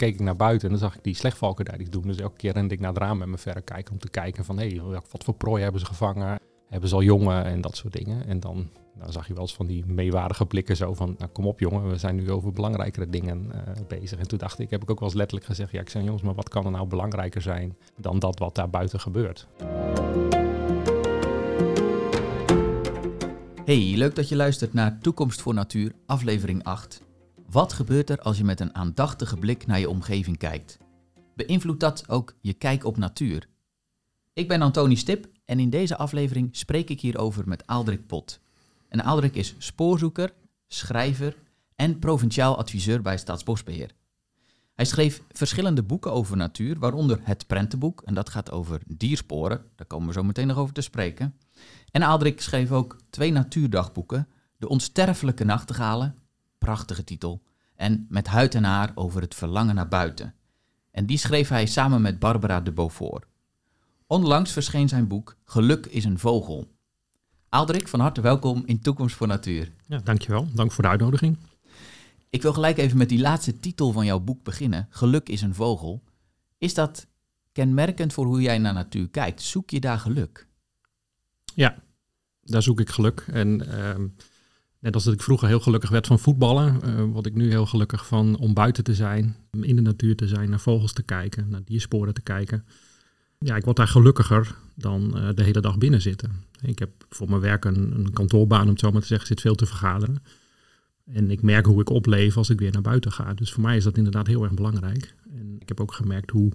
keek ik naar buiten en dan zag ik die slechtvalken daar iets doen. Dus elke keer rende ik naar het raam met mijn verrekijker om te kijken van, hé, hey, wat voor prooi hebben ze gevangen? Hebben ze al jongen en dat soort dingen. En dan, dan zag je wel eens van die meewaardige blikken zo van, nou kom op jongen, we zijn nu over belangrijkere dingen eh, bezig. En toen dacht ik, heb ik ook wel eens letterlijk gezegd, ja ik zei jongens, maar wat kan er nou belangrijker zijn dan dat wat daar buiten gebeurt? Hey, leuk dat je luistert naar Toekomst voor Natuur, aflevering 8. Wat gebeurt er als je met een aandachtige blik naar je omgeving kijkt? Beïnvloedt dat ook je kijk op natuur? Ik ben Antoni Stip en in deze aflevering spreek ik hierover met Aaldrik Pot. En Aaldrik is spoorzoeker, schrijver en provinciaal adviseur bij Staatsbosbeheer. Hij schreef verschillende boeken over natuur, waaronder het prentenboek, en dat gaat over diersporen, daar komen we zo meteen nog over te spreken. En Aaldrik schreef ook twee natuurdagboeken, De Onsterfelijke Nachtegalen, prachtige titel, en Met huid en haar over het verlangen naar buiten. En die schreef hij samen met Barbara de Beaufort. Onlangs verscheen zijn boek Geluk is een vogel. Aaldrik, van harte welkom in Toekomst voor Natuur. Ja, dankjewel. Dank voor de uitnodiging. Ik wil gelijk even met die laatste titel van jouw boek beginnen. Geluk is een vogel. Is dat kenmerkend voor hoe jij naar natuur kijkt? Zoek je daar geluk? Ja, daar zoek ik geluk. En uh, net als dat ik vroeger heel gelukkig werd van voetballen, uh, word ik nu heel gelukkig van om buiten te zijn, in de natuur te zijn, naar vogels te kijken, naar diersporen te kijken. Ja, ik word daar gelukkiger dan uh, de hele dag binnen zitten. Ik heb voor mijn werk een, een kantoorbaan, om het zo maar te zeggen, zit veel te vergaderen. En ik merk hoe ik opleef als ik weer naar buiten ga. Dus voor mij is dat inderdaad heel erg belangrijk. En ik heb ook gemerkt hoe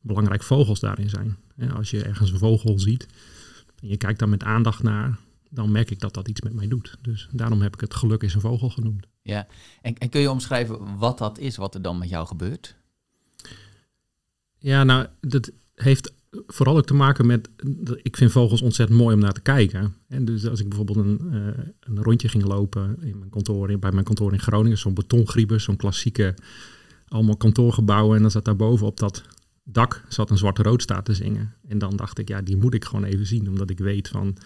belangrijk vogels daarin zijn. als je ergens een vogel ziet en je kijkt daar met aandacht naar, dan merk ik dat dat iets met mij doet. Dus daarom heb ik het geluk is een vogel genoemd. Ja, en, en kun je omschrijven wat dat is, wat er dan met jou gebeurt? Ja, nou, dat heeft vooral ook te maken met, ik vind vogels ontzettend mooi om naar te kijken. En dus als ik bijvoorbeeld een, uh, een rondje ging lopen in mijn kantoor, bij mijn kantoor in Groningen, zo'n betongriebus, zo'n klassieke, allemaal kantoorgebouwen. En dan zat daarboven op dat dak zat een zwarte roodstaart te zingen. En dan dacht ik, ja, die moet ik gewoon even zien, omdat ik weet van,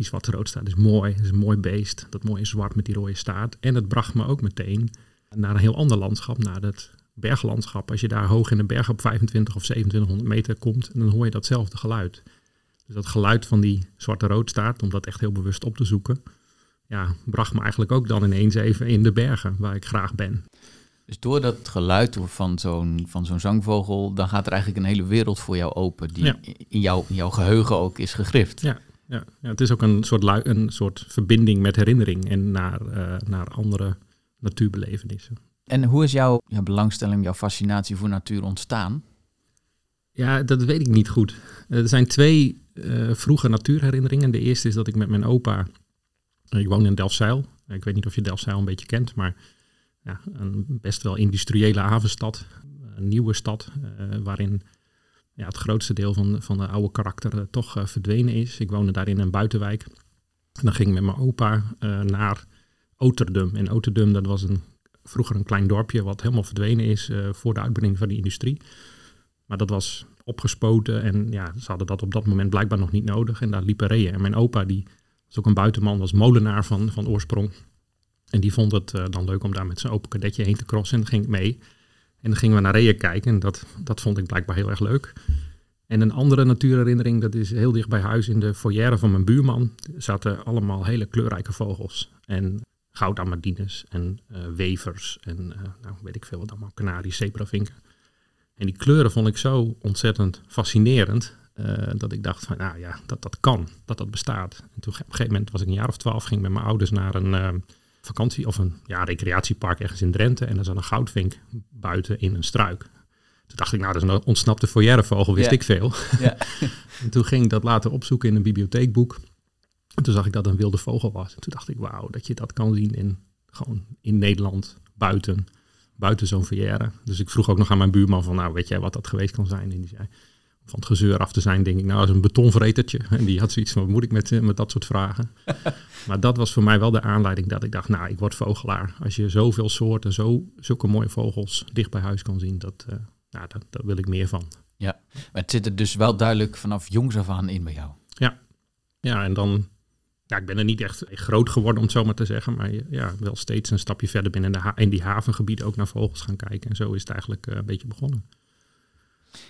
die zwarte roodstaart is mooi, is een mooi beest, dat mooie zwart met die rode staart. En het bracht me ook meteen naar een heel ander landschap, naar het berglandschap. Als je daar hoog in de berg op 25 of 2700 meter komt, dan hoor je datzelfde geluid. Dus dat geluid van die zwarte roodstaart, om dat echt heel bewust op te zoeken, ja, bracht me eigenlijk ook dan ineens even in de bergen, waar ik graag ben. Dus door dat geluid van zo'n, van zo'n zangvogel, dan gaat er eigenlijk een hele wereld voor jou open, die in, jou, in jouw geheugen ook is gegrift. Ja, ja, ja, het is ook een soort, een soort verbinding met herinnering en naar, uh, naar andere natuurbelevenissen. En hoe is jouw, belangstelling, jouw fascinatie voor natuur ontstaan? Ja, dat weet ik niet goed. Er zijn twee uh, vroege natuurherinneringen. De eerste is dat ik met mijn opa, ik woon in Delfzijl. Ik weet niet of je Delfzijl een beetje kent, maar ja, een best wel industriële havenstad. Een nieuwe stad uh, waarin ja, het grootste deel van, van de oude karakter uh, toch verdwenen is. Ik woonde daar in een buitenwijk. En dan ging ik met mijn opa naar Oterdum. En Oterdum, dat was een vroeger een klein dorpje wat helemaal verdwenen is voor de uitbreiding van die industrie. Maar dat was opgespoten en ja, ze hadden dat op dat moment blijkbaar nog niet nodig. En daar liepen reeën. En mijn opa, die was ook een buitenman, was molenaar van, van oorsprong. En die vond het dan leuk om daar met zijn open kadetje heen te crossen. En dan ging ik mee. En dan gingen we naar reeën kijken. En dat, dat vond ik blijkbaar heel erg leuk. En een andere natuurherinnering, dat is heel dicht bij huis in de foyer van mijn buurman. Zaten allemaal hele kleurrijke vogels. En goudamadines en uh, wevers en uh, nou, weet ik veel wat allemaal, kanarie, zebravinken. En die kleuren vond ik zo ontzettend fascinerend uh, dat ik dacht van, nou ja, dat dat kan, dat dat bestaat. En toen op een gegeven moment was ik een jaar of twaalf, ging met mijn ouders naar een vakantie of een ja, recreatiepark ergens in Drenthe en er zat een goudvink buiten in een struik. Toen dacht ik, nou, dat is een ontsnapte foyervogel, wist ik veel. Ja. en toen ging ik dat later opzoeken in een bibliotheekboek. En toen zag ik dat een wilde vogel was. En toen dacht ik, wauw, dat je dat kan zien in, gewoon in Nederland, buiten, buiten zo'n verrière. Dus ik vroeg ook nog aan mijn buurman van, nou, weet jij wat dat geweest kan zijn? En die zei, van het gezeur af te zijn, denk ik, nou, als een betonvretertje. En die had zoiets van, wat moet ik met, met dat soort vragen? maar dat was voor mij wel de aanleiding dat ik dacht, nou, ik word vogelaar. Als je zoveel soorten, zo, zulke mooie vogels dicht bij huis kan zien, dat, uh, nou, dat, daar wil ik meer van. Ja, maar het zit er dus wel duidelijk vanaf jongs af aan in bij jou. Ja, ja en dan ja, ik ben er niet echt groot geworden, om het zo maar te zeggen. Maar ja, wel steeds een stapje verder binnen de in die havengebieden ook naar vogels gaan kijken. En zo is het eigenlijk een beetje begonnen.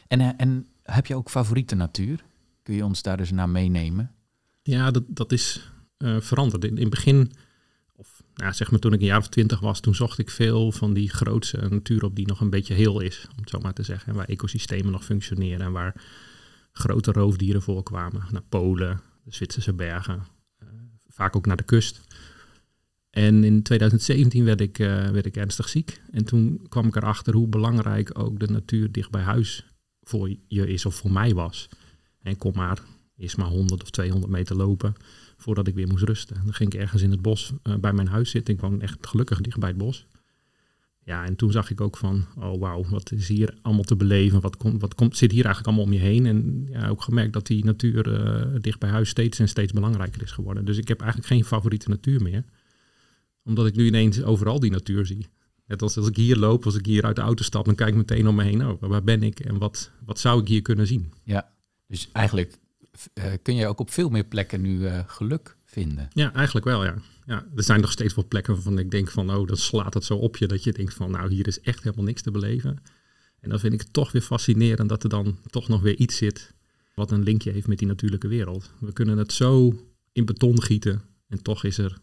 En, en heb je ook favoriete natuur? Kun je ons daar dus naar meenemen? Ja, dat, dat is veranderd. In, in het begin nou, zeg maar toen ik een jaar of twintig was, toen zocht ik veel van die grootste natuur op die nog een beetje heel is, om het zo maar te zeggen. En waar ecosystemen nog functioneren en waar grote roofdieren voorkwamen. Naar Polen, de Zwitserse bergen, uh, vaak ook naar de kust. En in 2017 werd ik, uh, werd ik ernstig ziek. En toen kwam ik erachter hoe belangrijk ook de natuur dicht bij huis voor je is of voor mij was. En kom maar, eerst maar 100 of 200 meter lopen voordat ik weer moest rusten. Dan ging ik ergens in het bos uh, bij mijn huis zitten. Ik woon echt gelukkig dicht bij het bos. Ja, en toen zag ik ook van, oh wauw, wat is hier allemaal te beleven? Wat, komt wat zit hier eigenlijk allemaal om je heen? En ja, ook gemerkt dat die natuur uh, dicht bij huis steeds en steeds belangrijker is geworden. Dus ik heb eigenlijk geen favoriete natuur meer. Omdat ik nu ineens overal die natuur zie. Net als als ik hier loop, als ik hier uit de auto stap, dan kijk ik meteen om me heen. Oh, waar ben ik en wat, wat zou ik hier kunnen zien? Ja, dus eigenlijk uh, kun je ook op veel meer plekken nu uh, geluk vinden. Ja, eigenlijk wel, ja. ja. Er zijn nog steeds wel plekken waarvan ik denk van, oh, dan slaat het zo op je, dat je denkt van, nou, hier is echt helemaal niks te beleven. En dan vind ik het toch weer fascinerend dat er dan toch nog weer iets zit wat een linkje heeft met die natuurlijke wereld. We kunnen het zo in beton gieten en toch is er,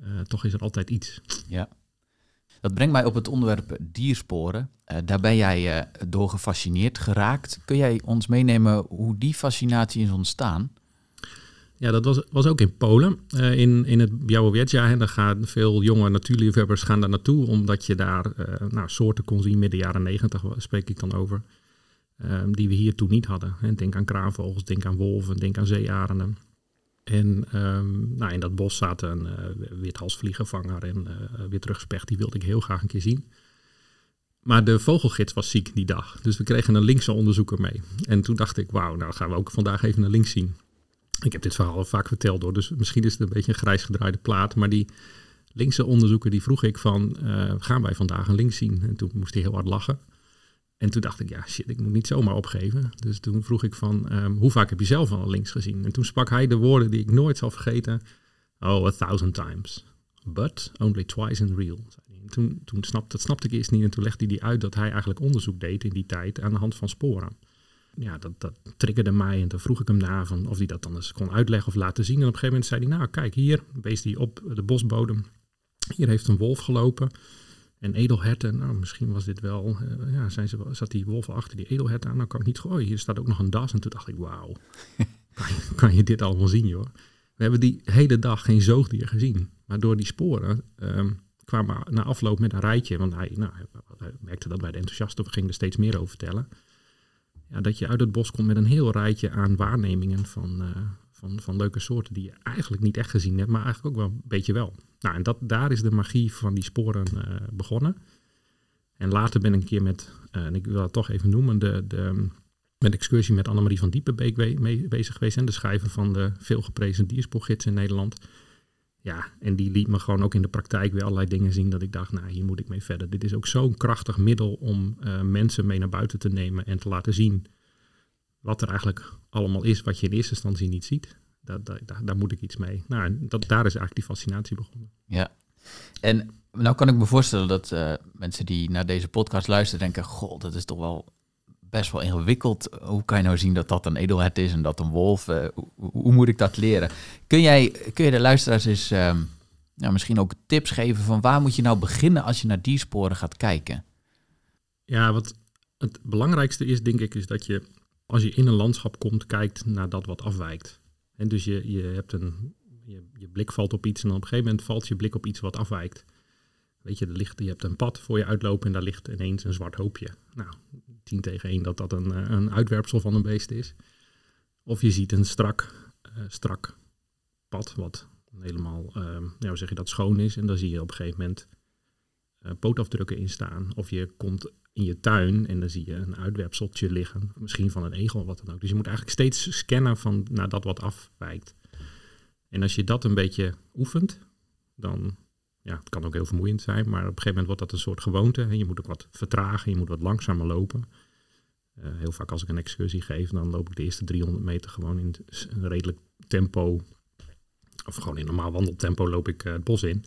uh, toch is er altijd iets. Ja. Dat brengt mij op het onderwerp diersporen. Uh, daar ben jij uh, door gefascineerd geraakt. Kun jij ons meenemen hoe die fascinatie is ontstaan? Ja, dat was, was ook in Polen, uh, in, in het Białowieża. Daar gaan veel jonge natuurliefhebbers gaan daar naartoe, omdat je daar nou, soorten kon zien midden jaren negentig, spreek ik dan over, die we hier toen niet hadden. Denk aan kraanvogels, denk aan wolven, denk aan zeearenden. En um, nou, in dat bos zaten een uh, withalsvliegenvanger en uh, witrugspecht. Die wilde ik heel graag een keer zien. Maar de vogelgids was ziek die dag. Dus we kregen een linkse onderzoeker mee. En toen dacht ik, wauw, nou gaan we ook vandaag even een links zien. Ik heb dit verhaal al vaak verteld hoor, dus misschien is het een beetje een grijs gedraaide plaat. Maar die linkse onderzoeker die vroeg ik van, uh, gaan wij vandaag een links zien? En toen moest hij heel hard lachen. En toen dacht ik, ja shit, ik moet niet zomaar opgeven. Dus toen vroeg ik van, um, hoe vaak heb je zelf al links gezien? En toen sprak hij de woorden die ik nooit zal vergeten. Oh, a thousand times. But only twice in real. En toen, toen snapte, dat snapte ik eerst niet. En toen legde hij uit dat hij eigenlijk onderzoek deed in die tijd aan de hand van sporen. Ja, dat, dat triggerde mij. En toen vroeg ik hem na van of hij dat dan eens kon uitleggen of laten zien. En op een gegeven moment zei hij, nou kijk hier, wees hij op de bosbodem. Hier heeft een wolf gelopen. En edelherten, nou misschien was dit wel, uh, ja, zijn ze, zat die wolven achter die edelherten aan, nou kan ik niet gooien. Hier staat ook nog een das. En toen dacht ik, wauw, kan, je, kan je dit allemaal zien joh. We hebben die hele dag geen zoogdier gezien. Maar door die sporen um, kwamen we na afloop met een rijtje, want hij, nou, hij merkte dat wij de enthousiasten, we gingen er steeds meer over vertellen. Ja, dat je uit het bos komt met een heel rijtje aan waarnemingen van, uh, van, van leuke soorten die je eigenlijk niet echt gezien hebt, maar eigenlijk ook wel een beetje wel. Nou, en dat, daar is de magie van die sporen uh, begonnen. En later ben ik een keer met, uh, en ik wil dat toch even noemen, de, de, met excursie met Annemarie van Diepenbeek be mee bezig geweest. En de schrijver van de veelgeprezen dierspoorgids in Nederland. Ja, en die liet me gewoon ook in de praktijk weer allerlei dingen zien dat ik dacht, nou, hier moet ik mee verder. Dit is ook zo'n krachtig middel om uh, mensen mee naar buiten te nemen en te laten zien wat er eigenlijk allemaal is, wat je in eerste instantie niet ziet. Daar, daar moet ik iets mee. Nou, dat, daar is eigenlijk die fascinatie begonnen. Ja, en nou kan ik me voorstellen dat uh, mensen die naar deze podcast luisteren denken, goh, dat is toch wel best wel ingewikkeld. Hoe kan je nou zien dat dat een edelhert is en dat een wolf? Uh, hoe, hoe, moet ik dat leren? Kun jij, kun je de luisteraars eens uh, nou, misschien ook tips geven van waar moet je nou beginnen als je naar die sporen gaat kijken? Ja, wat het belangrijkste is, denk ik, is dat je als je in een landschap komt, kijkt naar dat wat afwijkt. En dus je, je hebt een, je, je blik valt op iets en op een gegeven moment valt je blik op iets wat afwijkt. Weet je, er ligt, je hebt een pad voor je uitlopen en daar ligt ineens een zwart hoopje. Nou, 10 tegen 1 dat dat een, eh, een uitwerpsel van een beest is. Of je ziet een strak, uh, strak pad wat helemaal, uh, zeg je dat, schoon is. En daar zie je op een gegeven moment pootafdrukken in staan. Of je komt in je tuin en dan zie je een uitwerpseltje liggen. Misschien van een egel of wat dan ook. Dus je moet eigenlijk steeds scannen van naar dat wat afwijkt. En als je dat een beetje oefent, dan, ja, het kan ook heel vermoeiend zijn, maar op een gegeven moment wordt dat een soort gewoonte. En je moet ook wat vertragen, je moet wat langzamer lopen. Uh, heel vaak als ik een excursie geef, dan loop ik de eerste 300 meter gewoon in een redelijk tempo of gewoon in normaal wandeltempo loop ik het bos in.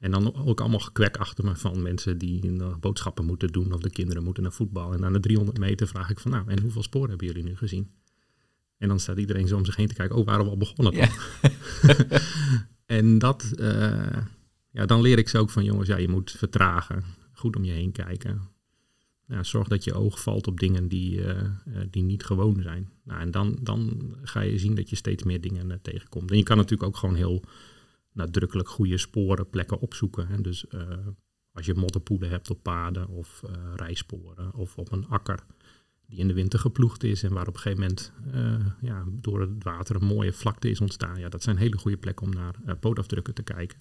En dan ook allemaal gekwek achter me van mensen die nog boodschappen moeten doen of de kinderen moeten naar voetbal. En aan de 300 meter vraag ik van nou, en hoeveel sporen hebben jullie nu gezien? En dan staat iedereen zo om zich heen te kijken, oh, waren we al begonnen? Ja. en dat, uh, ja, dan leer ik ze ook van jongens, ja, je moet vertragen, goed om je heen kijken. Ja, zorg dat je oog valt op dingen die, uh, die niet gewoon zijn. Nou, en dan, dan ga je zien dat je steeds meer dingen tegenkomt. En je kan natuurlijk ook gewoon heel nadrukkelijk goede sporen, plekken opzoeken. Hè. Dus uh, als je modderpoelen hebt op paden of uh, rijsporen of op een akker die in de winter geploegd is en waar op een gegeven moment uh, ja, door het water een mooie vlakte is ontstaan. Ja, dat zijn hele goede plekken om naar pootafdrukken te kijken.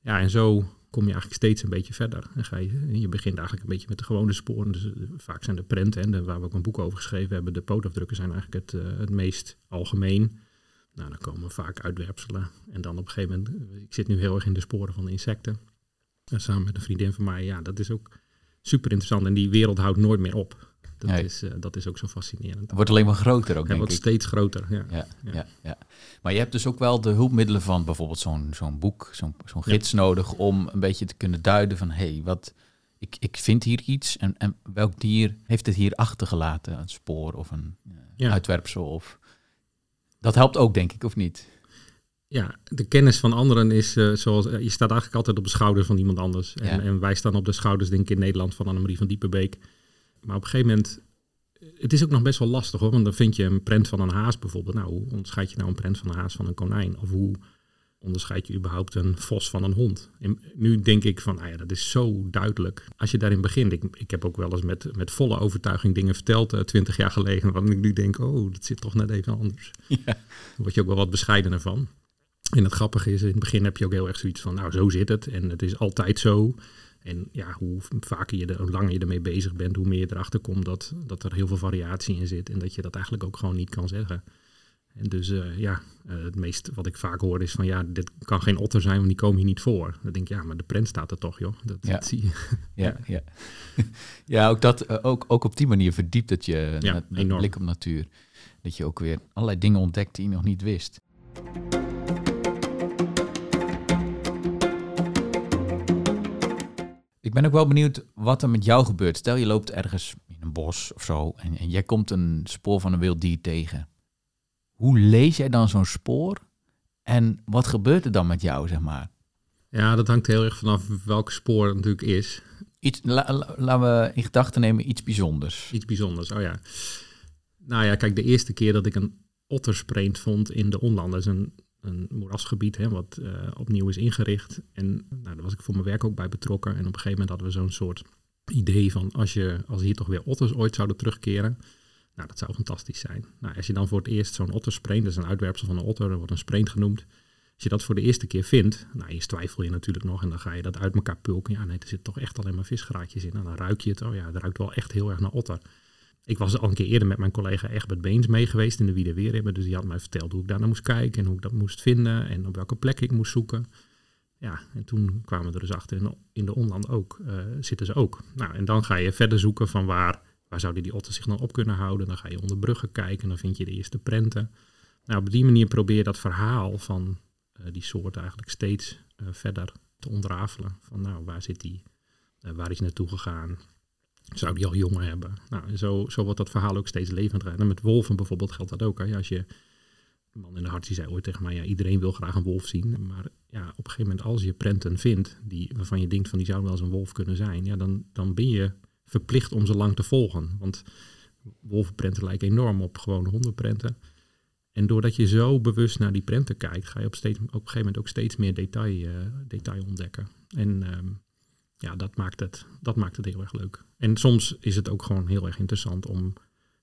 Ja, en zo kom je eigenlijk steeds een beetje verder. En ga je, je begint eigenlijk een beetje met de gewone sporen. Dus, vaak zijn de prenten, en de, waar we ook een boek over geschreven hebben, de pootafdrukken zijn eigenlijk het, het meest algemeen. Nou, dan komen vaak uitwerpselen. En dan op een gegeven moment, ik zit nu heel erg in de sporen van de insecten. En samen met een vriendin van mij, ja, dat is ook super interessant. En die wereld houdt nooit meer op. Dat, is, uh, dat is ook zo fascinerend. Het wordt alleen maar groter ook, Het wordt steeds groter, ja. Ja, ja. ja. Maar je hebt dus ook wel de hulpmiddelen van bijvoorbeeld zo'n zo'n boek, zo'n zo'n gids nodig... om een beetje te kunnen duiden van... hé, hey, wat, ik, ik vind hier iets en, en welk dier heeft het hier achtergelaten? Een spoor of een uh, uitwerpsel of... Dat helpt ook, denk ik, of niet? Ja, de kennis van anderen is uh, zoals je staat eigenlijk altijd op de schouders van iemand anders. En, en, wij staan op de schouders, denk ik, in Nederland van Annemarie van Diepenbeek. Maar op een gegeven moment, het is ook nog best wel lastig hoor. Want dan vind je een prent van een haas bijvoorbeeld. Nou, hoe onderscheid je nou een prent van een haas van een konijn? Of hoe onderscheid je überhaupt een vos van een hond? En nu denk ik van, nou ja, dat is zo duidelijk. Als je daarin begint, ik, ik heb ook wel eens met, met volle overtuiging dingen verteld, uh, twintig jaar geleden, waarvan ik nu denk, oh, dat zit toch net even anders. Ja. Daar word je ook wel wat bescheidener van. En het grappige is, in het begin heb je ook heel erg zoiets van, nou, zo zit het en het is altijd zo. En ja, hoe vaker je, er, hoe langer je ermee bezig bent, hoe meer je erachter komt dat, dat er heel veel variatie in zit en dat je dat eigenlijk ook gewoon niet kan zeggen. En dus uh, ja, uh, het meest wat ik vaak hoor is van ja, dit kan geen otter zijn, want die komen hier niet voor. Dan denk ik, ja, maar de prent staat er toch, joh. Dat, ja. dat zie je. Ja, ja. ja ook, dat, uh, ook, ook op die manier verdiept het je ja, met, met blik op natuur. Dat je ook weer allerlei dingen ontdekt die je nog niet wist. Ik ben ook wel benieuwd wat er met jou gebeurt. Stel je loopt ergens in een bos of zo en, en jij komt een spoor van een wild dier tegen hoe lees jij dan zo'n spoor? En wat gebeurt er dan met jou, zeg maar? Ja, dat hangt heel erg vanaf welk spoor het natuurlijk is. Iets, laten we in gedachten nemen iets bijzonders. Iets bijzonders, oh ja. Nou ja, kijk, de eerste keer dat ik een otterspreent vond in de Onland, dat is een, een moerasgebied hè, wat uh, opnieuw is ingericht. En nou, daar was ik voor mijn werk ook bij betrokken. En op een gegeven moment hadden we zo'n soort idee van als, je, als hier toch weer otters ooit zouden terugkeren, nou, dat zou fantastisch zijn. Nou, als je dan voor het eerst zo'n otterspreent, dat is een uitwerpsel van een otter, dat wordt een spreent genoemd. Als je dat voor de eerste keer vindt, nou, eerst twijfel je natuurlijk nog en dan ga je dat uit elkaar pulken. Ja, nee, er zit toch echt alleen maar visgraatjes in. En dan ruik je het, oh ja, het ruikt wel echt heel erg naar otter. Ik was al een keer eerder met mijn collega Egbert Beens mee geweest in de Wiedeweerhebben. Dus die had mij verteld hoe ik daar naar moest kijken en hoe ik dat moest vinden en op welke plek ik moest zoeken. Ja, en toen kwamen we er dus achter, in de, in de onland ook, uh, zitten ze ook. Nou, en dan ga je verder zoeken van waar Waar zouden die otters zich dan op kunnen houden? Dan ga je onder bruggen kijken, dan vind je de eerste prenten. Nou, op die manier probeer je dat verhaal van uh, die soort eigenlijk steeds uh, verder te ontrafelen. Van nou, waar zit die? Uh, waar is naartoe gegaan? Zou die al jongen hebben? Nou, zo, zo wordt dat verhaal ook steeds levender. En met wolven bijvoorbeeld geldt dat ook. Hè? Als je, een man in de hart die zei ooit tegen mij, ja, iedereen wil graag een wolf zien. Maar ja, op een gegeven moment als je prenten vindt, die, waarvan je denkt van die zou wel eens een wolf kunnen zijn, ja, dan, dan ben je verplicht om ze lang te volgen. Want wolvenprenten lijken enorm op gewone hondenprenten. En doordat je zo bewust naar die prenten kijkt, ga je op, steeds, op een gegeven moment ook steeds meer detail, uh, detail ontdekken. En um, ja, dat maakt, het, dat maakt het heel erg leuk. En soms is het ook gewoon heel erg interessant om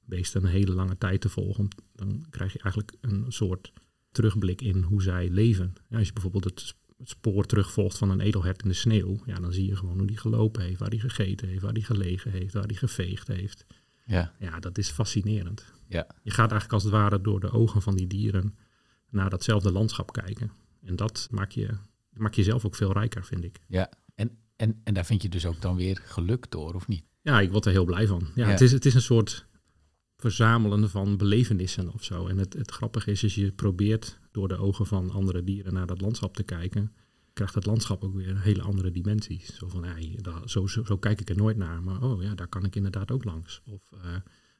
beesten een hele lange tijd te volgen. Dan krijg je eigenlijk een soort terugblik in hoe zij leven. Ja, als je bijvoorbeeld het het spoor terugvolgt van een edelhert in de sneeuw, ja, dan zie je gewoon hoe die gelopen heeft, waar die gegeten heeft, waar die gelegen heeft, waar die geveegd heeft. Ja, ja dat is fascinerend. Ja. Je gaat eigenlijk als het ware door de ogen van die dieren naar datzelfde landschap kijken. En dat maakt je, maakt jezelf ook veel rijker, vind ik. Ja, en, en, en daar vind je dus ook dan weer geluk door, of niet? Ja, ik word er heel blij van. Ja, Het, is, het is een soort verzamelen van belevenissen of zo. En het, het grappige is, als je probeert door de ogen van andere dieren naar dat landschap te kijken, krijgt het landschap ook weer een hele andere dimensie. Zo van, ja, zo, zo, zo, kijk ik er nooit naar, maar oh ja, daar kan ik inderdaad ook langs. Of, uh,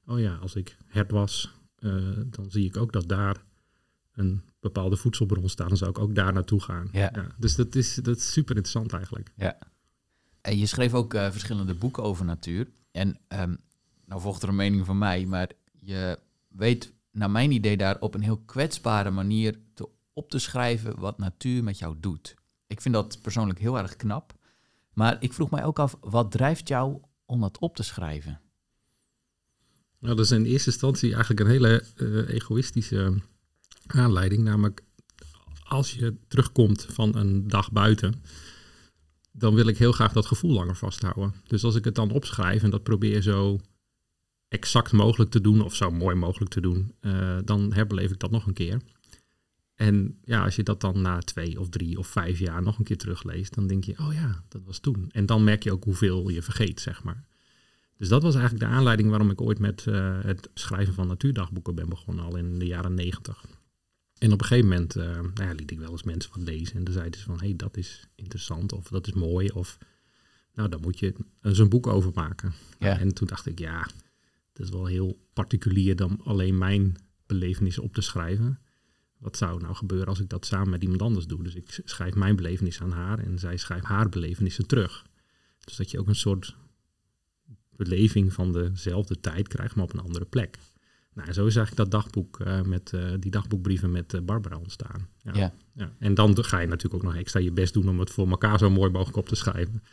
oh ja, als ik hert was, uh, dan zie ik ook dat daar een bepaalde voedselbron staat. Dan zou ik ook daar naartoe gaan. Ja. ja dus dat is, dat is super interessant eigenlijk. Ja. En je schreef ook uh, verschillende boeken over natuur. En um, nou volgt er een mening van mij, maar je weet naar mijn idee daar op een heel kwetsbare manier te, op te schrijven wat natuur met jou doet. Ik vind dat persoonlijk heel erg knap. Maar ik vroeg mij ook af, wat drijft jou om dat op te schrijven? Nou, dat is in eerste instantie eigenlijk een hele uh, egoïstische aanleiding. Namelijk, als je terugkomt van een dag buiten, dan wil ik heel graag dat gevoel langer vasthouden. Dus als ik het dan opschrijf en dat probeer zo exact mogelijk te doen, of zo mooi mogelijk te doen, uh, dan herbeleef ik dat nog een keer. En ja, als je dat dan na twee of drie of vijf jaar nog een keer terugleest, dan denk je, oh ja, dat was toen. En dan merk je ook hoeveel je vergeet, zeg maar. Dus dat was eigenlijk de aanleiding waarom ik ooit met uh, het schrijven van natuurdagboeken ben begonnen, al in de jaren negentig. En op een gegeven moment uh, nou ja, liet ik wel eens mensen wat lezen en dan zeiden ze van, hé, hey, dat is interessant of dat is mooi of, nou, daar moet je eens een boek over maken. Ja. En toen dacht ik, ja, dat is wel heel particulier dan alleen mijn belevenissen op te schrijven. Wat zou nou gebeuren als ik dat samen met iemand anders doe? Dus ik schrijf mijn belevenis aan haar en zij schrijft haar belevenissen terug. Dus dat je ook een soort beleving van dezelfde tijd krijgt, maar op een andere plek. Nou, zo is eigenlijk dat dagboek uh, met uh, die dagboekbrieven met uh, Barbara ontstaan. Ja. Ja. ja. En dan ga je natuurlijk ook nog extra je best doen om het voor elkaar zo mooi mogelijk op te schrijven.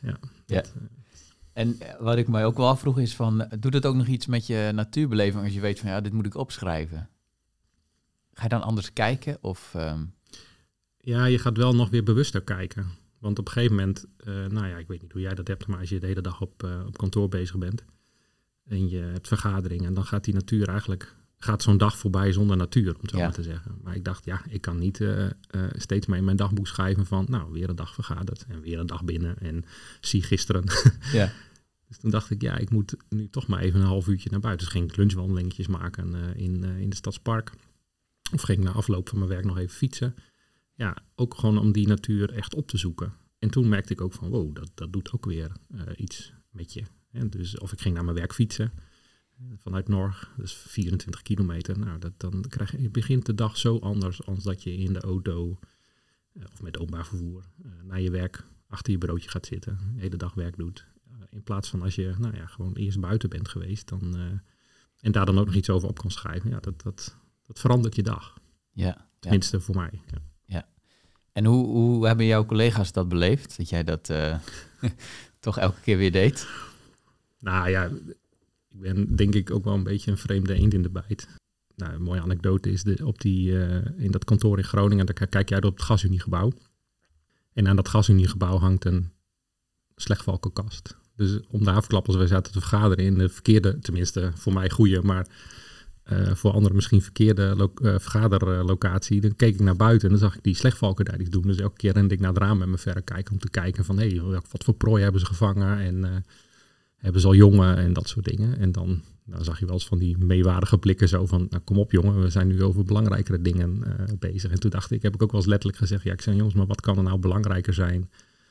Ja. ja. Dat, en wat ik mij ook wel afvroeg is van, doet het ook nog iets met je natuurbeleving als je weet van ja, dit moet ik opschrijven? Ga je dan anders kijken? Of, um... Ja, je gaat wel nog weer bewuster kijken. Want op een gegeven moment, uh, nou ja, ik weet niet hoe jij dat hebt, maar als je de hele dag op, uh, op kantoor bezig bent en je hebt vergaderingen, dan gaat die natuur eigenlijk, gaat zo'n dag voorbij zonder natuur, om het zo Ja. maar te zeggen. Maar ik dacht, ja, ik kan niet uh, steeds maar in mijn dagboek schrijven van, nou, weer een dag vergaderd en weer een dag binnen en zie gisteren. Ja. Dus toen dacht ik, ja, ik moet nu toch maar even een half uurtje naar buiten. Dus ging ik lunchwandelingetjes maken in, in de stadspark. Of ging ik na afloop van mijn werk nog even fietsen. Ja, ook gewoon om die natuur echt op te zoeken. En toen merkte ik ook van, wow, dat, dat doet ook weer uh, iets met je. En dus, of ik ging naar mijn werk fietsen vanuit Norg, dus 24 kilometer. Nou, dat, dan krijg je, begint de dag zo anders als dat je in de auto uh, of met openbaar vervoer uh, naar je werk achter je broodje gaat zitten, de hele dag werk doet. In plaats van als je nou ja, gewoon eerst buiten bent geweest dan, en daar dan ook nog iets over op kan schrijven. Ja, dat, dat, dat verandert je dag. Ja. Tenminste, ja. voor mij. Ja. ja. En hoe, hoe hebben jouw collega's dat beleefd? Dat jij dat uh, toch elke keer weer deed? Nou ja, ik ben denk ik ook wel een beetje een vreemde eend in de bijt. Nou, een mooie anekdote is de, op die, uh, in dat kantoor in Groningen, daar kijk jij op het gasuniegebouw. En aan dat gasuniegebouw hangt een slechtvalkenkast. Dus om de afklappen, wij zaten te vergaderen in de verkeerde, tenminste voor mij goede, maar uh, voor anderen misschien verkeerde uh, vergaderlocatie. Dan keek ik naar buiten en dan zag ik die slechtvalken daar iets doen. Dus elke keer rende ik naar het raam met mijn verrekijker om te kijken van hé, hey, wat voor prooi hebben ze gevangen en uh, hebben ze al jongen en dat soort dingen. En dan, dan zag je wel eens van die meewaardige blikken zo van nou, kom op jongen, we zijn nu over belangrijkere dingen bezig. En toen dacht ik, heb ik ook wel eens letterlijk gezegd, ja ik zei jongens, maar wat kan er nou belangrijker zijn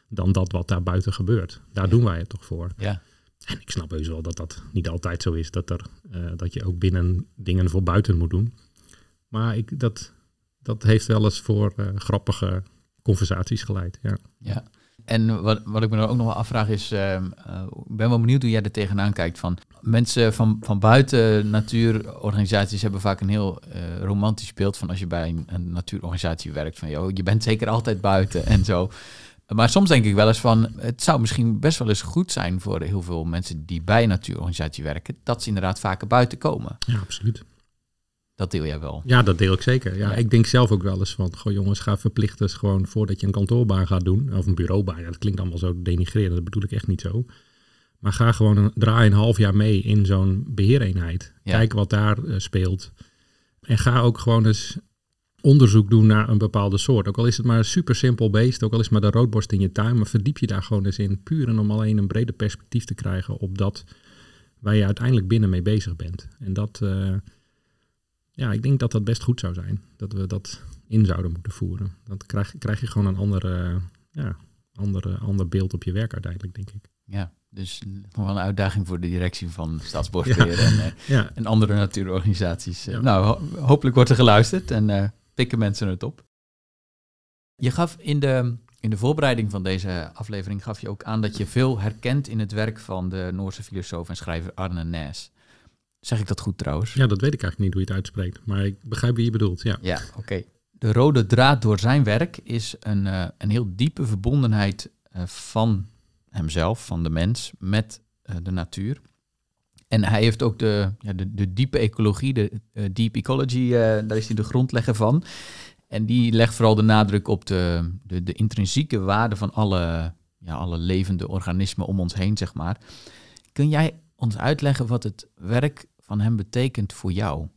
dan dat wat daar buiten gebeurt? Daar ja. doen wij het toch voor. Ja. En ik snap heus wel dat dat niet altijd zo is, dat, er, uh, dat je ook binnen dingen voor buiten moet doen. Maar ik, dat, dat heeft wel eens voor uh, grappige conversaties geleid. Ja. ja. En wat, wat ik me dan ook nog wel afvraag is, uh, uh, ik ben wel benieuwd hoe jij er tegenaan kijkt. Van mensen van, van buiten natuurorganisaties hebben vaak een heel uh, romantisch beeld van als je bij een, een natuurorganisatie werkt. Van joh, je bent zeker altijd buiten en zo. Maar soms denk ik wel eens van, het zou misschien best wel eens goed zijn voor heel veel mensen die bij een natuurorganisatie werken, dat ze inderdaad vaker buiten komen. Ja, absoluut. Dat deel jij wel. Ja, dat deel ik zeker. Ja, ja. Ik denk zelf ook wel eens van, goh jongens, ga verplicht eens gewoon voordat je een kantoorbaan gaat doen, of een bureaubaan, ja, dat klinkt allemaal zo denigrerend, dat bedoel ik echt niet zo. Maar ga gewoon een, draai een half jaar mee in zo'n beheereenheid. Ja. Kijk wat daar uh, speelt. En ga ook gewoon eens onderzoek doen naar een bepaalde soort. Ook al is het maar een super simpel beest, ook al is het maar de roodborst in je tuin, maar verdiep je daar gewoon eens in. Puur en om alleen een breder perspectief te krijgen op dat waar je uiteindelijk binnen mee bezig bent. En dat, uh, ja, ik denk dat dat best goed zou zijn. Dat we dat in zouden moeten voeren. Dan krijg, krijg je gewoon een andere, ja, andere, ander beeld op je werk uiteindelijk, denk ik. Ja, dus nog wel een uitdaging voor de directie van Staatsbosbeheer en, uh, ja. en andere natuurorganisaties. Nou, hopelijk wordt er geluisterd en uh, pikken mensen het op. Je gaf in de, in de voorbereiding van deze aflevering gaf je ook aan dat je veel herkent in het werk van de Noorse filosoof en schrijver Arne Næs. Zeg ik dat goed trouwens? Ja, dat weet ik eigenlijk niet hoe je het uitspreekt, maar ik begrijp wie je bedoelt. Ja, ja oké. De rode draad door zijn werk is een, uh, een heel diepe verbondenheid van hemzelf, van de mens, met uh, de natuur. En hij heeft ook de, ja, de, de diepe ecologie, de uh, deep ecology, uh, daar is hij de grondlegger van. En die legt vooral de nadruk op de, de, de intrinsieke waarde van alle, ja, alle levende organismen om ons heen, zeg maar. Kun jij ons uitleggen wat het werk van hem betekent voor jou?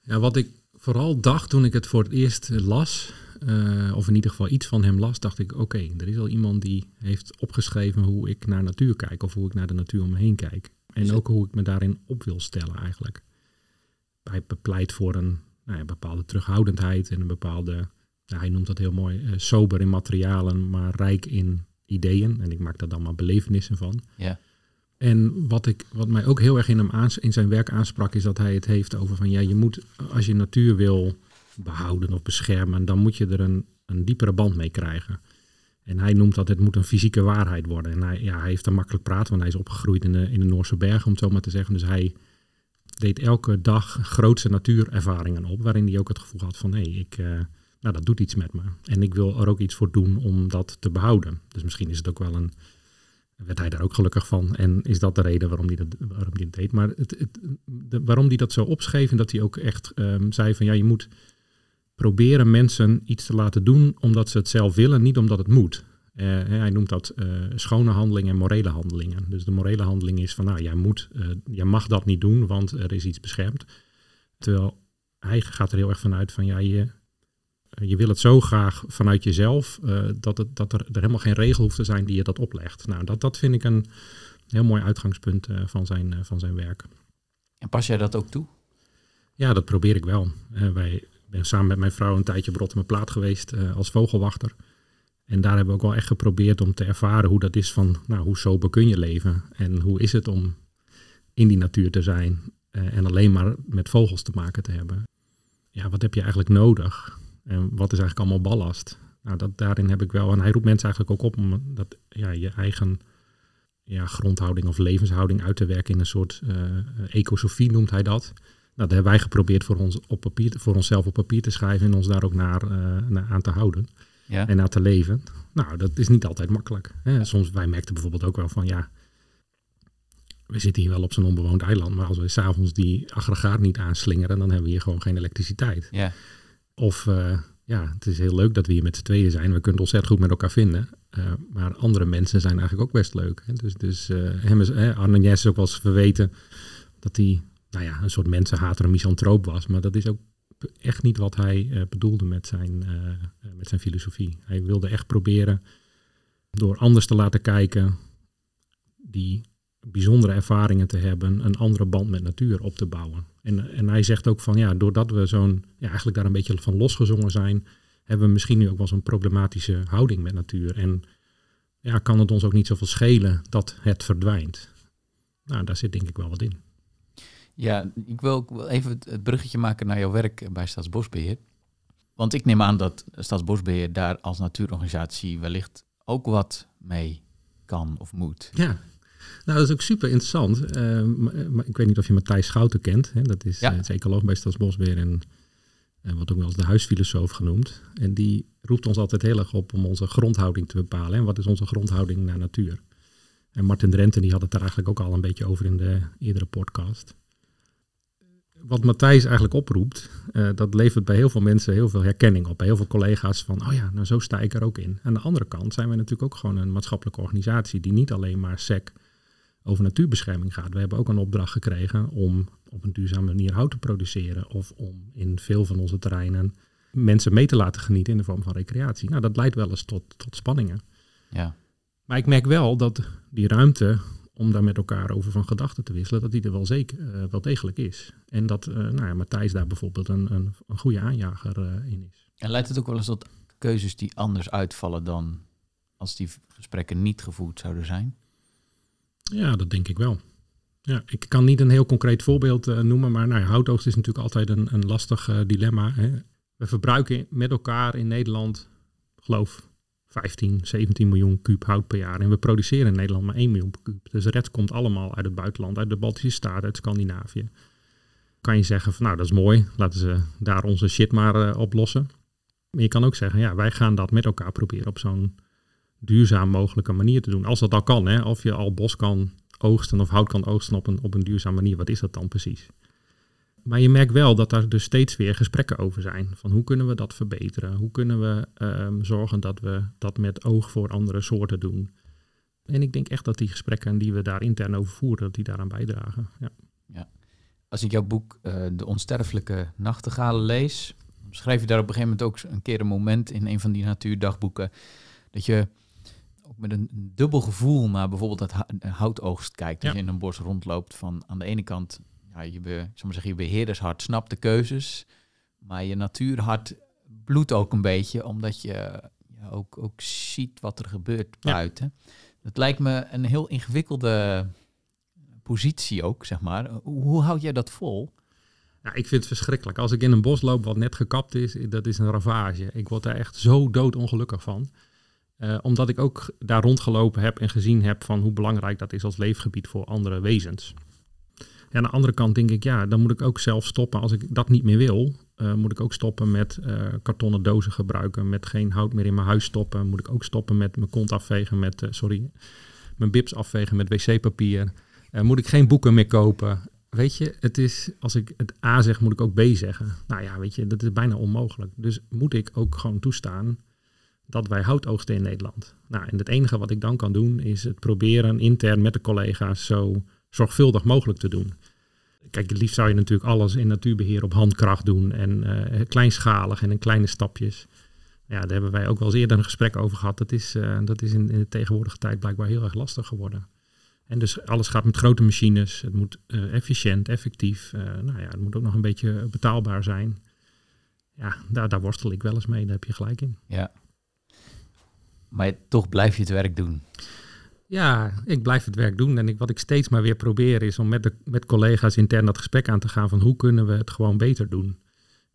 Ja, wat ik vooral dacht toen ik het voor het eerst las, uh, of in ieder geval iets van hem las, dacht ik: oké, er is al iemand die heeft opgeschreven hoe ik naar natuur kijk of hoe ik naar de natuur om me heen kijk. En ook hoe ik me daarin op wil stellen eigenlijk. Hij bepleit voor een nou ja, bepaalde terughoudendheid en een bepaalde, nou, hij noemt dat heel mooi, uh, sober in materialen, maar rijk in ideeën. En ik maak daar dan maar belevenissen van. Ja. En wat, ik, wat mij ook heel erg in, hem aans, in zijn werk aansprak, is dat hij het heeft over van ja, je moet, als je natuur wil behouden of beschermen, dan moet je er een, een diepere band mee krijgen. En hij noemt dat het moet een fysieke waarheid worden. En hij, ja, hij heeft er makkelijk praten, want hij is opgegroeid in de, in de Noorse bergen, om het zo maar te zeggen. Dus hij deed elke dag grootse natuurervaringen op, waarin hij ook het gevoel had van hé, hey, ik, uh, nou, dat doet iets met me. En ik wil er ook iets voor doen om dat te behouden. Dus misschien is het ook wel een, werd hij daar ook gelukkig van. En is dat de reden waarom hij dat, waarom hij dat deed. Maar het, het, waarom hij dat zo opschreef en dat hij ook echt um, zei van ja, je moet proberen mensen iets te laten doen omdat ze het zelf willen, niet omdat het moet. Uh, hij noemt dat uh, schone handelingen en morele handelingen. Dus de morele handeling is van, nou, jij, moet, uh, jij mag dat niet doen, want er is iets beschermd. Terwijl hij gaat er heel erg vanuit van, ja, je, je wil het zo graag vanuit jezelf, dat, het, dat er, er helemaal geen regel hoeft te zijn die je dat oplegt. Nou, dat, dat vind ik een heel mooi uitgangspunt van, zijn, van zijn werk. En pas jij dat ook toe? Ja, dat probeer ik wel. wij ben samen met mijn vrouw een tijdje op mijn Plaat geweest uh, als vogelwachter. En daar hebben we ook wel echt geprobeerd om te ervaren hoe dat is van, nou, hoe sober kun je leven? En hoe is het om in die natuur te zijn uh, en alleen maar met vogels te maken te hebben? Ja, wat heb je eigenlijk nodig? En wat is eigenlijk allemaal ballast? Nou, dat, daarin heb ik wel, en hij roept mensen eigenlijk ook op om dat, ja, je eigen ja, grondhouding of levenshouding uit te werken in een soort uh, ecosofie noemt hij dat. Dat hebben wij geprobeerd voor, ons op papier, voor onszelf op papier te schrijven en ons daar ook naar, uh, naar aan te houden. Ja. En naar te leven. Nou, dat is niet altijd makkelijk. Hè. Soms, wij merkten bijvoorbeeld ook wel van, ja, we zitten hier wel op zo'n onbewoond eiland, maar als we s'avonds die aggregaat niet aanslingeren, dan hebben we hier gewoon geen elektriciteit. Ja. Of, uh, ja, het is heel leuk dat we hier met z'n tweeën zijn. We kunnen ontzettend goed met elkaar vinden. Uh, maar andere mensen zijn eigenlijk ook best leuk. Hè. Dus, dus hem is, Arne Jess ook wel eens verweten dat hij nou ja, een soort mensenhater, een misantroop was. Maar dat is ook echt niet wat hij uh, bedoelde met zijn, uh, met zijn filosofie. Hij wilde echt proberen door anders te laten kijken, die bijzondere ervaringen te hebben, een andere band met natuur op te bouwen. En, en hij zegt ook van ja, doordat we zo'n, ja, eigenlijk daar een beetje van losgezongen zijn, hebben we misschien nu ook wel zo'n problematische houding met natuur. En ja, kan het ons ook niet zoveel schelen dat het verdwijnt. Nou, daar zit denk ik wel wat in. Ja, ik wil ook even het bruggetje maken naar jouw werk bij Staatsbosbeheer. Want ik neem aan dat Staatsbosbeheer daar als natuurorganisatie wellicht ook wat mee kan of moet. Ja, nou dat is ook super interessant. Uh, maar, ik weet niet of je Matthijs Schouten kent. Hè? Dat is, ja. uh, ecoloog bij Staatsbosbeheer en uh, wordt ook wel eens de huisfilosoof genoemd. En die roept ons altijd heel erg op om onze grondhouding te bepalen. En wat is onze grondhouding naar natuur? En Martin Drenten die had het daar eigenlijk ook al een beetje over in de eerdere podcast wat Matthijs eigenlijk oproept, uh, dat levert bij heel veel mensen heel veel herkenning op. Bij heel veel collega's van, oh ja, nou zo sta ik er ook in. Aan de andere kant zijn we natuurlijk ook gewoon een maatschappelijke organisatie die niet alleen maar SEC over natuurbescherming gaat. We hebben ook een opdracht gekregen om op een duurzame manier hout te produceren of om in veel van onze terreinen mensen mee te laten genieten in de vorm van recreatie. Nou, dat leidt wel eens tot, tot spanningen. Ja. Maar ik merk wel dat die ruimte om daar met elkaar over van gedachten te wisselen, dat die er wel zeker uh, wel degelijk is. En dat uh, nou ja, Matthijs daar bijvoorbeeld een, een, een goede aanjager uh, in is. En leidt het ook wel eens tot keuzes die anders uitvallen dan als die gesprekken niet gevoerd zouden zijn? Ja, dat denk ik wel. Ja, ik kan niet een heel concreet voorbeeld noemen, maar nou ja, houtoogst is natuurlijk altijd een, een lastig dilemma. Hè. We verbruiken met elkaar in Nederland, geloof 15, 17 miljoen kuub hout per jaar. En we produceren in Nederland maar 1 miljoen kuub. Dus de rest komt allemaal uit het buitenland, uit de Baltische Staten, uit Scandinavië. Kan je zeggen van nou dat is mooi, laten ze daar onze shit maar uh, oplossen. Maar je kan ook zeggen, ja, wij gaan dat met elkaar proberen op zo'n duurzaam mogelijke manier te doen. Als dat al kan, hè, of je al bos kan oogsten of hout kan oogsten op een, op een duurzame manier, wat is dat dan precies? Maar je merkt wel dat daar dus steeds weer gesprekken over zijn. Van hoe kunnen we dat verbeteren? Hoe kunnen we um, zorgen dat we dat met oog voor andere soorten doen? En ik denk echt dat die gesprekken die we daar intern over voeren, dat die daaraan bijdragen. Ja. ja. Als ik jouw boek uh, De Onsterfelijke Nachtegalen lees, schrijf je daar op een gegeven moment ook een keer een moment in een van die natuurdagboeken dat je ook met een dubbel gevoel naar bijvoorbeeld het houtoogst kijkt. Als je in een bos rondloopt van aan de ene kant ja, je, be, zeggen, je beheerdershart snapt de keuzes, maar je natuurhart bloedt ook een beetje, omdat je ja, ook, ook ziet wat er gebeurt buiten. Dat lijkt me een heel ingewikkelde positie ook, zeg maar. Hoe, hoe houd jij dat vol? Ja, ik vind het verschrikkelijk. Als ik in een bos loop wat net gekapt is, dat is een ravage. Ik word daar echt zo doodongelukkig van. Uh, omdat ik ook daar rondgelopen heb en gezien heb van hoe belangrijk dat is als leefgebied voor andere wezens. Ja, aan de andere kant denk ik, ja, dan moet ik ook zelf stoppen. Als ik dat niet meer wil, uh, moet ik ook stoppen met uh, kartonnen dozen gebruiken, met geen hout meer in mijn huis stoppen. Moet ik ook stoppen met mijn kont afvegen met, uh, sorry, mijn bips afvegen met wc-papier. moet ik geen boeken meer kopen. Weet je, het is, als ik het A zeg, moet ik ook B zeggen. Nou ja, weet je, dat is bijna onmogelijk. Dus moet ik ook gewoon toestaan dat wij hout oogsten in Nederland. Nou, en het enige wat ik dan kan doen, is het proberen intern met de collega's zo zorgvuldig mogelijk te doen. Kijk, het liefst zou je natuurlijk alles in natuurbeheer op handkracht doen en uh, kleinschalig en in kleine stapjes. Ja, daar hebben wij ook wel eens eerder een gesprek over gehad. Dat is, uh, dat is in, in, de tegenwoordige tijd blijkbaar heel erg lastig geworden. En dus alles gaat met grote machines. Het moet efficiënt, effectief. nou ja, het moet ook nog een beetje betaalbaar zijn. Ja, daar, daar worstel ik wel eens mee. Daar heb je gelijk in. Ja. Maar toch blijf je het werk doen. Ja, ik blijf het werk doen. En ik, wat ik steeds maar weer probeer is om met, de, met collega's intern dat gesprek aan te gaan van hoe kunnen we het gewoon beter doen.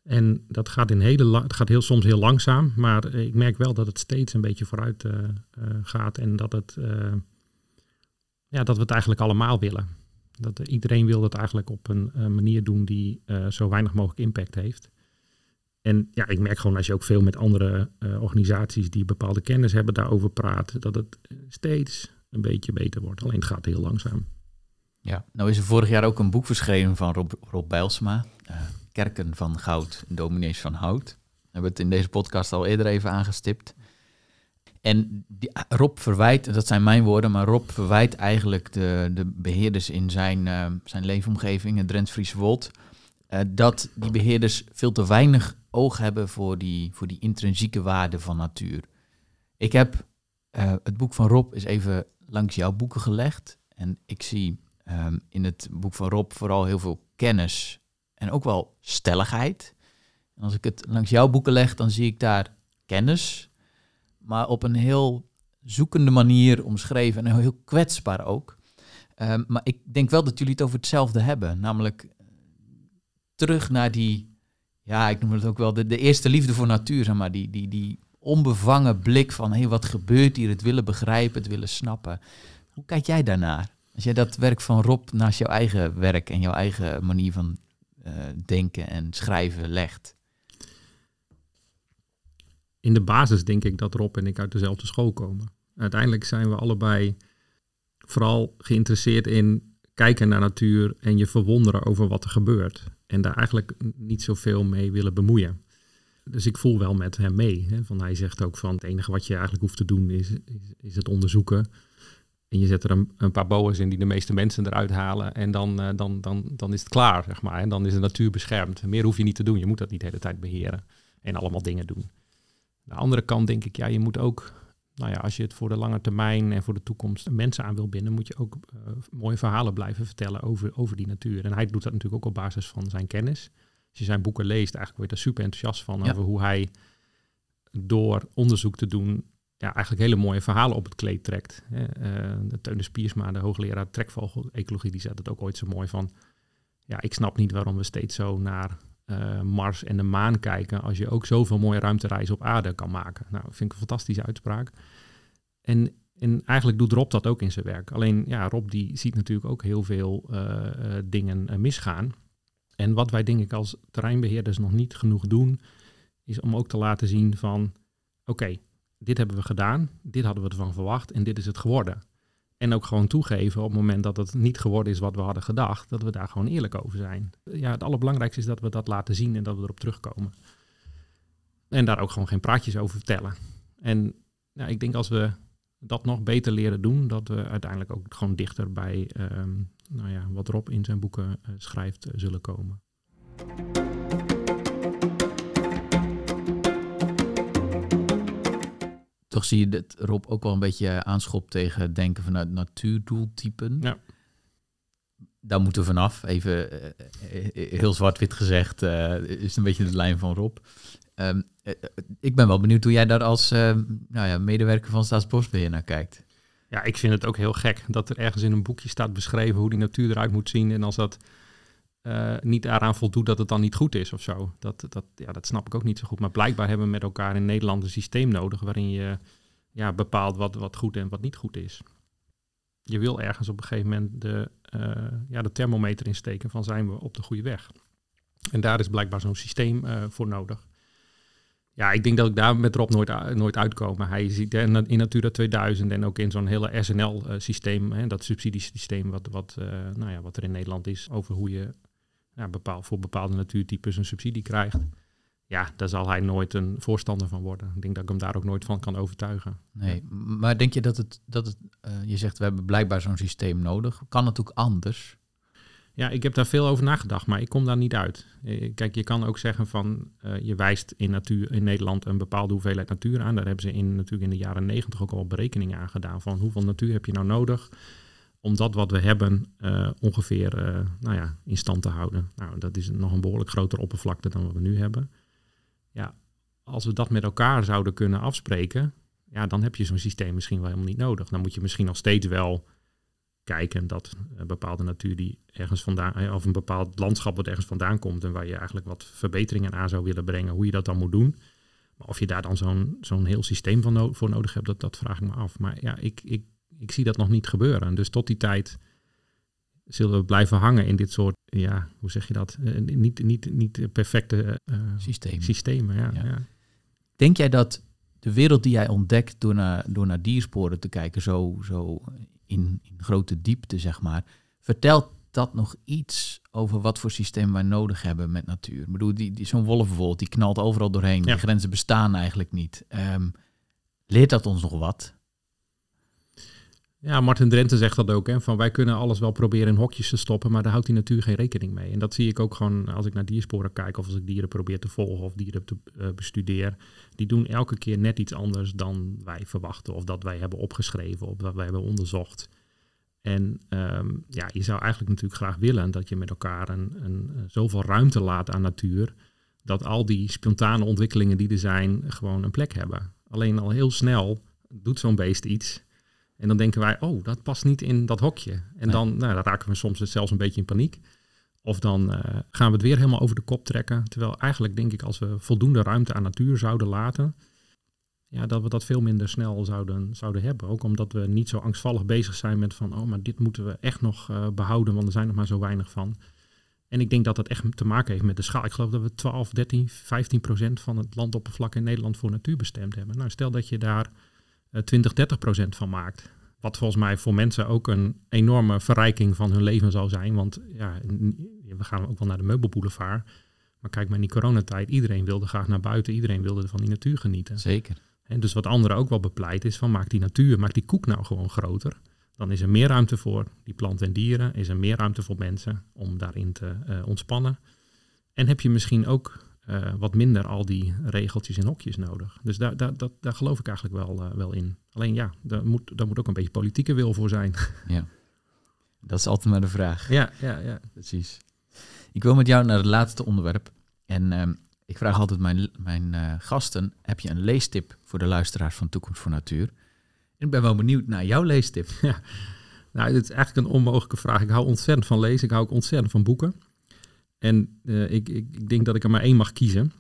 En dat gaat, in hele het gaat heel, soms heel langzaam, maar ik merk wel dat het steeds een beetje vooruit uh, uh, gaat en dat, het, uh, ja, dat we het eigenlijk allemaal willen. Dat iedereen wil dat eigenlijk op een manier doen die zo weinig mogelijk impact heeft. En ja, ik merk gewoon als je ook veel met andere organisaties die bepaalde kennis hebben daarover praat, dat het steeds een beetje beter wordt. Alleen het gaat heel langzaam. Ja, nou is er vorig jaar ook een boek verschenen van Rob, Rob Bijlsma. Uh, Kerken van Goud, Dominees van Hout. We hebben het in deze podcast al eerder even aangestipt. En die, Rob verwijt, dat zijn mijn woorden, maar Rob verwijt eigenlijk de, de beheerders in zijn, uh, zijn leefomgeving, het Drents Friese Wold, dat die beheerders veel te weinig oog hebben voor die, voor die intrinsieke waarde van natuur. Ik heb het boek van Rob is even langs jouw boeken gelegd. En ik zie um, in het boek van Rob vooral heel veel kennis en ook wel stelligheid. En als ik het langs jouw boeken leg, dan zie ik daar kennis, maar op een heel zoekende manier omschreven en heel kwetsbaar ook. Um, maar ik denk wel dat jullie het over hetzelfde hebben, namelijk terug naar die, ja, ik noem het ook wel de, de eerste liefde voor natuur, zeg maar, die, die, die onbevangen blik van hé, hey, wat gebeurt hier? Het willen begrijpen, het willen snappen. Hoe kijk jij daarnaar? Als jij dat werk van Rob naast jouw eigen werk en jouw eigen manier van uh, denken en schrijven legt. In de basis denk ik dat Rob en ik uit dezelfde school komen. Uiteindelijk zijn we allebei vooral geïnteresseerd in kijken naar natuur en je verwonderen over wat er gebeurt. En daar eigenlijk niet zoveel mee willen bemoeien dus ik voel wel met hem mee. Hè, van hij zegt ook van het enige wat je eigenlijk hoeft te doen is, is, het onderzoeken. En je zet er een, een, paar boa's in die de meeste mensen eruit halen. En dan, uh, dan, dan, dan is het klaar, zeg maar. En dan is de natuur beschermd. Meer hoef je niet te doen. Je moet dat niet de hele tijd beheren. En allemaal dingen doen. Aan de andere kant denk ik, ja, je moet ook nou ja, als je het voor de lange termijn en voor de toekomst mensen aan wil binden, moet je ook uh, mooie verhalen blijven vertellen over, over die natuur. En hij doet dat natuurlijk ook op basis van zijn kennis. Als je zijn boeken leest, eigenlijk word je er super enthousiast van over hoe hij door onderzoek te doen, ja, eigenlijk hele mooie verhalen op het kleed trekt. Uh, de Teun de Spiersma, de hoogleraar trekvogel-ecologie, die zei het ook ooit zo mooi van, ja, ik snap niet waarom we steeds zo naar uh, Mars en de maan kijken als je ook zoveel mooie ruimtereizen op aarde kan maken. Nou, vind ik een fantastische uitspraak. En, en eigenlijk doet Rob dat ook in zijn werk. Alleen ja, Rob die ziet natuurlijk ook heel veel uh, dingen misgaan. En wat wij denk ik als terreinbeheerders nog niet genoeg doen, is om ook te laten zien van oké, dit hebben we gedaan, dit hadden we ervan verwacht en dit is het geworden. En ook gewoon toegeven op het moment dat het niet geworden is wat we hadden gedacht, dat we daar gewoon eerlijk over zijn. Ja, het allerbelangrijkste is dat we dat laten zien en dat we erop terugkomen. En daar ook gewoon geen praatjes over vertellen. En nou, ik denk als we dat nog beter leren doen, dat we uiteindelijk ook gewoon dichter bij ehm, nou ja, wat Rob in zijn boeken uh, schrijft uh, zullen komen. Toch zie je dat Rob ook wel een beetje aanschopt tegen denken vanuit natuurdoeltypen. Ja. Daar moeten we vanaf. Even uh, heel zwart-wit gezegd, uh, is een beetje de lijn van Rob. Um, ik ben wel benieuwd hoe jij daar als nou ja, medewerker van Staatsbosbeheer naar kijkt. Ja, ik vind het ook heel gek dat er ergens in een boekje staat beschreven hoe die natuur eruit moet zien. En als dat uh, niet eraan voldoet, dat het dan niet goed is of zo. Dat, dat, ja, dat snap ik ook niet zo goed. Maar blijkbaar hebben we met elkaar in Nederland een systeem nodig waarin je ja, bepaalt wat, wat goed en wat niet goed is. Je wil ergens op een gegeven moment de, uh, ja, de thermometer insteken van zijn we op de goede weg. En daar is blijkbaar zo'n systeem uh, voor nodig. Ja, ik denk dat ik daar met Rob nooit, nooit uitkom. Hij ziet in, in Natura 2000 en ook in zo'n hele SNL-systeem, dat subsidiesysteem wat, wat, uh, nou ja, wat er in Nederland is, over hoe je ja, bepaal, voor bepaalde natuurtypes een subsidie krijgt. Ja, daar zal hij nooit een voorstander van worden. Ik denk dat ik hem daar ook nooit van kan overtuigen. Nee, maar denk je dat het, dat het uh, je zegt we hebben blijkbaar zo'n systeem nodig. Kan het ook anders? Ja, ik heb daar veel over nagedacht, maar ik kom daar niet uit. Kijk, je kan ook zeggen van uh, je wijst in, natuur, in Nederland een bepaalde hoeveelheid natuur aan. Daar hebben ze in, natuurlijk in de jaren negentig ook al berekeningen aan gedaan van hoeveel natuur heb je nou nodig om dat wat we hebben uh, ongeveer nou ja, in stand te houden. Nou, dat is nog een behoorlijk grotere oppervlakte dan wat we nu hebben. Ja, als we dat met elkaar zouden kunnen afspreken, ja, dan heb je zo'n systeem misschien wel helemaal niet nodig. Dan moet je misschien nog steeds wel kijken dat een bepaalde natuur die ergens vandaan, of een bepaald landschap wat ergens vandaan komt en waar je eigenlijk wat verbeteringen aan zou willen brengen, hoe je dat dan moet doen. Maar of je daar dan zo'n zo'n heel systeem van no voor nodig hebt, dat, dat vraag ik me af. Maar ja, ik, ik ik zie dat nog niet gebeuren. Dus tot die tijd zullen we blijven hangen in dit soort, ja, hoe zeg je dat? Uh, niet, niet, niet perfecte uh, systemen. systemen ja, ja. Ja. Denk jij dat de wereld die jij ontdekt door naar, door naar diersporen te kijken, zo, zo in, in grote diepte, zeg maar, vertelt dat nog iets over wat voor systeem wij nodig hebben met natuur? Ik bedoel, die, die, zo'n wolf bijvoorbeeld, die knalt overal doorheen. Ja. Die grenzen bestaan eigenlijk niet. Um, leert dat ons nog wat? Ja, Martin Drenthe zegt dat ook. Hè, van wij kunnen alles wel proberen in hokjes te stoppen, maar daar houdt die natuur geen rekening mee. En dat zie ik ook gewoon als ik naar diersporen kijk of als ik dieren probeer te volgen of dieren te uh, bestudeer. Die doen elke keer net iets anders dan wij verwachten of dat wij hebben opgeschreven of dat wij hebben onderzocht. En um, ja, je zou eigenlijk natuurlijk graag willen dat je met elkaar een, een, zoveel ruimte laat aan natuur, dat al die spontane ontwikkelingen die er zijn gewoon een plek hebben. Alleen al heel snel doet zo'n beest iets en dan denken wij, oh, dat past niet in dat hokje. En nee. dan, nou, dan raken we soms zelfs een beetje in paniek. Of dan uh, gaan we het weer helemaal over de kop trekken. Terwijl eigenlijk denk ik, als we voldoende ruimte aan natuur zouden laten, ja, dat we dat veel minder snel zouden, zouden hebben. Ook omdat we niet zo angstvallig bezig zijn met van, oh, maar dit moeten we echt nog uh, behouden, want er zijn nog maar zo weinig van. En ik denk dat dat echt te maken heeft met de schaal. Ik geloof dat we 12, 13, 15 procent van het landoppervlak in Nederland voor natuur bestemd hebben. Nou, stel dat je daar 20, eh, 30 procent van maakt. Wat volgens mij voor mensen ook een enorme verrijking van hun leven zal zijn. Want ja, we gaan ook wel naar de meubelboulevard. Maar kijk maar in die coronatijd, iedereen wilde graag naar buiten. Iedereen wilde van die natuur genieten. Zeker. En dus wat anderen ook wel bepleit is van maak die natuur, maak die koek nou gewoon groter. Dan is er meer ruimte voor die planten en dieren. Is er meer ruimte voor mensen om daarin te uh, ontspannen. En heb je misschien ook eh, wat minder al die regeltjes en hokjes nodig. Dus daar, daar, dat, daar geloof ik eigenlijk wel, eh, wel in. Alleen ja, daar moet, daar moet ook een beetje politieke wil voor zijn. Ja, dat is altijd maar de vraag. ja, ja, ja. Precies. Ik wil met jou naar het laatste onderwerp. En ehm, ik vraag altijd mijn, mijn eh, gasten, heb je een leestip voor de luisteraars van Toekomst voor Natuur? En ik ben wel benieuwd naar jouw leestip. Nou, het is eigenlijk een onmogelijke vraag. Ik hou ontzettend van lezen. Ik hou ook ontzettend van boeken. En eh, ik, ik, ik denk dat ik er maar één mag kiezen.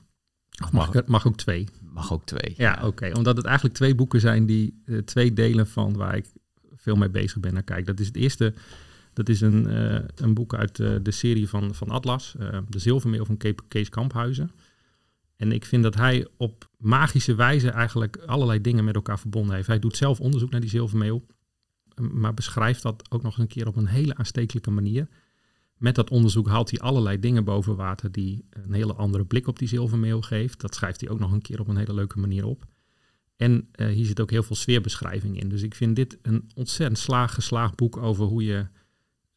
Of mag, mag ook twee. Mag ook twee. Ja, oké. Omdat het eigenlijk twee boeken zijn die eh, twee delen van waar ik veel mee bezig ben naar kijk. Dat is het eerste. Dat is een, eh, een boek uit de serie van, van Atlas, De Zilvermeel van Ke- Kees Kamphuizen. En ik vind dat hij op magische wijze eigenlijk allerlei dingen met elkaar verbonden heeft. Hij doet zelf onderzoek naar die zilvermeel, maar beschrijft dat ook nog eens een keer op een hele aanstekelijke manier. Met dat onderzoek haalt hij allerlei dingen boven water die een hele andere blik op die zilvermeel geeft. Dat schrijft hij ook nog een keer op een hele leuke manier op. En eh, hier zit ook heel veel sfeerbeschrijving in. Dus ik vind dit een ontzettend slaag, geslaagd boek over hoe je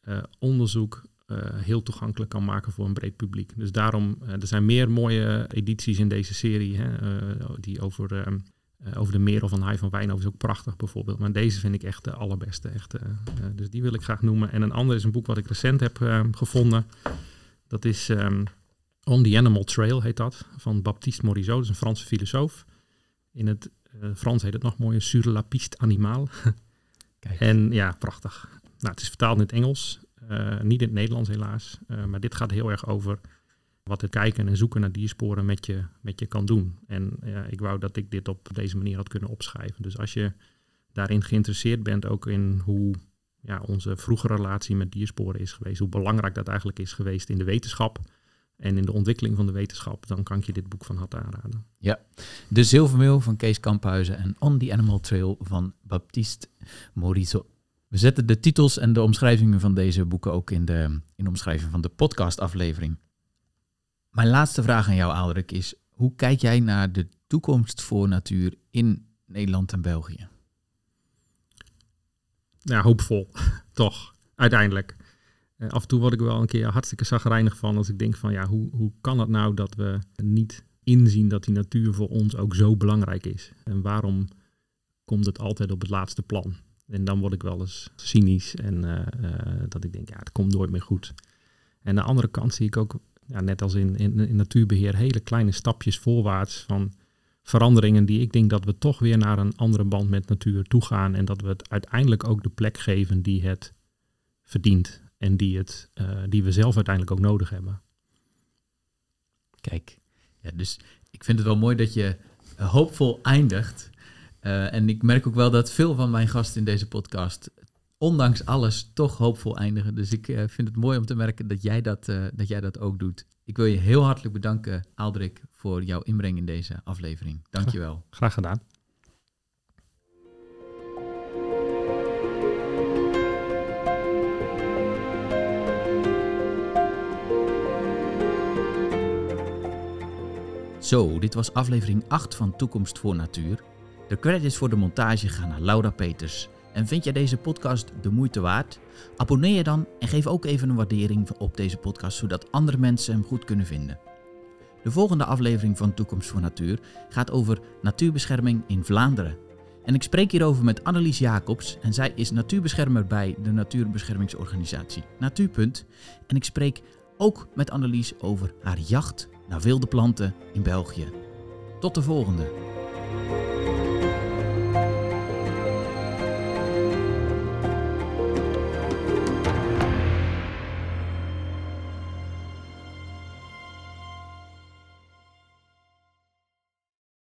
eh, onderzoek eh, heel toegankelijk kan maken voor een breed publiek. Dus daarom, er zijn meer mooie edities in deze serie, hè, die over, ehm, eh, over de merel van Hai van Wijnhoven is ook prachtig bijvoorbeeld. Maar deze vind ik echt de allerbeste. Echt, eh, eh, dus die wil ik graag noemen. En een ander is een boek wat ik recent heb gevonden. Dat is ehm, On the Animal Trail, heet dat, van Baptiste Morisot. Dat is een Franse filosoof. In het eh, Frans heet het nog mooier Sur la piste animale. Kijk. En ja, prachtig. Nou, het is vertaald in het Engels, eh, niet in het Nederlands helaas. Eh, maar dit gaat heel erg over wat het kijken en zoeken naar diersporen met je, met je kan doen. En ja, ik wou dat ik dit op deze manier had kunnen opschrijven. Dus als je daarin geïnteresseerd bent, ook in hoe ja, onze vroege relatie met diersporen is geweest, hoe belangrijk dat eigenlijk is geweest in de wetenschap en in de ontwikkeling van de wetenschap, dan kan ik je dit boek van harte aanraden. De Zilvermeel van Kees Kamphuizen en On the Animal Trail van Baptiste Morisot. We zetten de titels en de omschrijvingen van deze boeken ook in de, in de omschrijving van de podcastaflevering. Mijn laatste vraag aan jou, Aldrik, is hoe kijk jij naar de toekomst voor natuur in Nederland en België? ja, hoopvol, toch, uiteindelijk. Eh, af en toe word ik wel een keer hartstikke zagrijnig van als ik denk van ja, hoe, hoe kan het nou dat we niet inzien dat die natuur voor ons ook zo belangrijk is? En waarom komt het altijd op het laatste plan? En dan word ik wel eens cynisch en eh, eh, dat ik denk ja, het komt nooit meer goed. En aan de andere kant zie ik ook, ja, net als in, in, natuurbeheer, hele kleine stapjes voorwaarts van veranderingen die ik denk dat we toch weer naar een andere band met natuur toe gaan en dat we het uiteindelijk ook de plek geven die het verdient en die, het, eh, die we zelf uiteindelijk ook nodig hebben. Kijk, ja, dus ik vind het wel mooi dat je hoopvol eindigt. Eh, en ik merk ook wel dat veel van mijn gasten in deze podcast, ondanks alles, toch hoopvol eindigen. Dus ik eh, vind het mooi om te merken dat jij dat, eh, dat jij dat ook doet. Ik wil je heel hartelijk bedanken, Aldrik, voor jouw inbreng in deze aflevering. Dankjewel. Graag gedaan. Zo, dit was aflevering 8 van Toekomst voor Natuur. De credits voor de montage gaan naar Laura Peters. En vind jij deze podcast de moeite waard? Abonneer je dan en geef ook even een waardering op deze podcast, zodat andere mensen hem goed kunnen vinden. De volgende aflevering van Toekomst voor Natuur gaat over natuurbescherming in Vlaanderen. En ik spreek hierover met Annelies Jacobs en zij is natuurbeschermer bij de natuurbeschermingsorganisatie Natuurpunt. En ik spreek ook met Annelies over haar jacht naar wilde planten in België. Tot de volgende.